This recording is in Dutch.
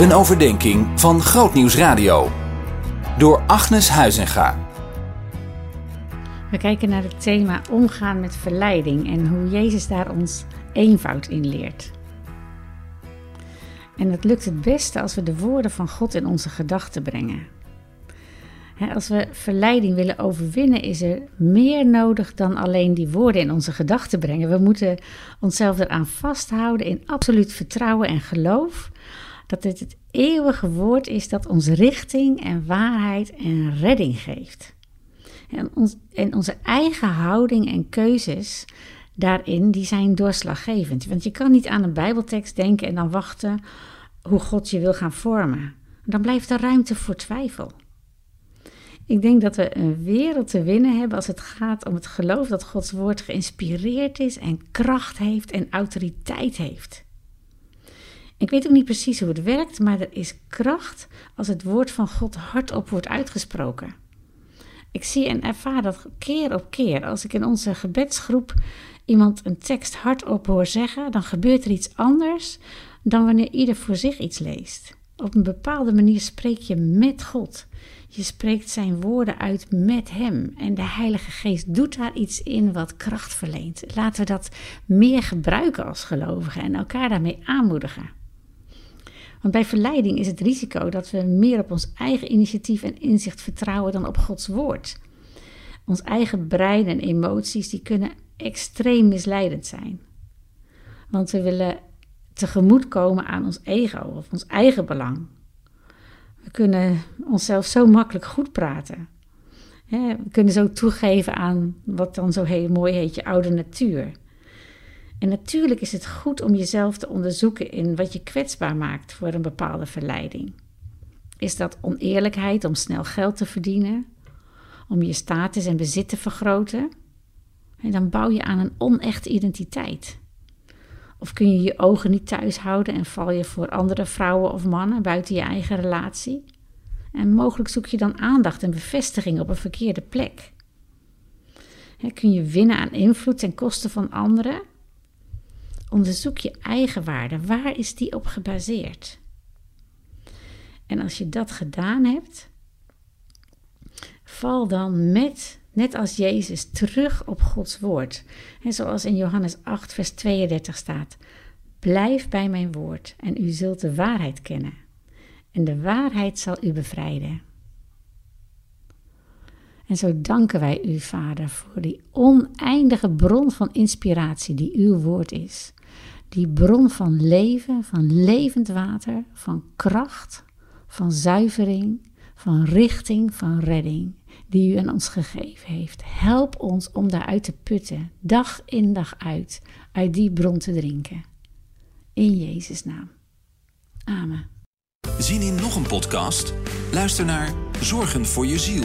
Een overdenking van Grootnieuws Radio. Door Agnes Huizinga. We kijken naar het thema omgaan met verleiding en hoe Jezus daar ons eenvoud in leert. En het lukt het beste als we de woorden van God in onze gedachten brengen. Als we verleiding willen overwinnen, is er meer nodig dan alleen die woorden in onze gedachten brengen. We moeten onszelf eraan vasthouden in absoluut vertrouwen en geloof dat dit het eeuwige woord is dat ons richting en waarheid en redding geeft. En, ons, en onze eigen houding en keuzes daarin, die zijn doorslaggevend. Want je kan niet aan een bijbeltekst denken en dan wachten hoe God je wil gaan vormen. Dan blijft er ruimte voor twijfel. Ik denk dat we een wereld te winnen hebben als het gaat om het geloof dat Gods woord geïnspireerd is en kracht heeft en autoriteit heeft. Ik weet ook niet precies hoe het werkt, maar er is kracht als het woord van God hardop wordt uitgesproken. Ik zie en ervaar dat keer op keer. Als ik in onze gebedsgroep iemand een tekst hardop hoor zeggen, dan gebeurt er iets anders dan wanneer ieder voor zich iets leest. Op een bepaalde manier spreek je met God. Je spreekt zijn woorden uit met Hem. En de Heilige Geest doet daar iets in wat kracht verleent. Laten we dat meer gebruiken als gelovigen en elkaar daarmee aanmoedigen. Want bij verleiding is het risico dat we meer op ons eigen initiatief en inzicht vertrouwen dan op Gods woord. Ons eigen brein en emoties die kunnen extreem misleidend zijn. Want we willen tegemoetkomen aan ons ego of ons eigen belang. We kunnen onszelf zo makkelijk goed praten. We kunnen zo toegeven aan wat dan zo heel mooi heet je oude natuur. En natuurlijk is het goed om jezelf te onderzoeken in wat je kwetsbaar maakt voor een bepaalde verleiding. Is dat oneerlijkheid om snel geld te verdienen? Om je status en bezit te vergroten? En dan bouw je aan een onechte identiteit. Of kun je je ogen niet thuis houden en val je voor andere vrouwen of mannen buiten je eigen relatie? En mogelijk zoek je dan aandacht en bevestiging op een verkeerde plek. kun je winnen aan invloed ten koste van anderen? Onderzoek je eigen waarde. Waar is die op gebaseerd? En als je dat gedaan hebt, val dan met, net als Jezus, terug op Gods woord. En zoals in Johannes 8, vers 32 staat: Blijf bij mijn woord en u zult de waarheid kennen. En de waarheid zal u bevrijden. En zo danken wij u, Vader, voor die oneindige bron van inspiratie die uw woord is die bron van leven, van levend water, van kracht, van zuivering, van richting, van redding, die u aan ons gegeven heeft. Help ons om daaruit te putten, dag in dag uit, uit die bron te drinken. In Jezus' naam. Amen. Zien in nog een podcast? Luister naar Zorgen voor je ziel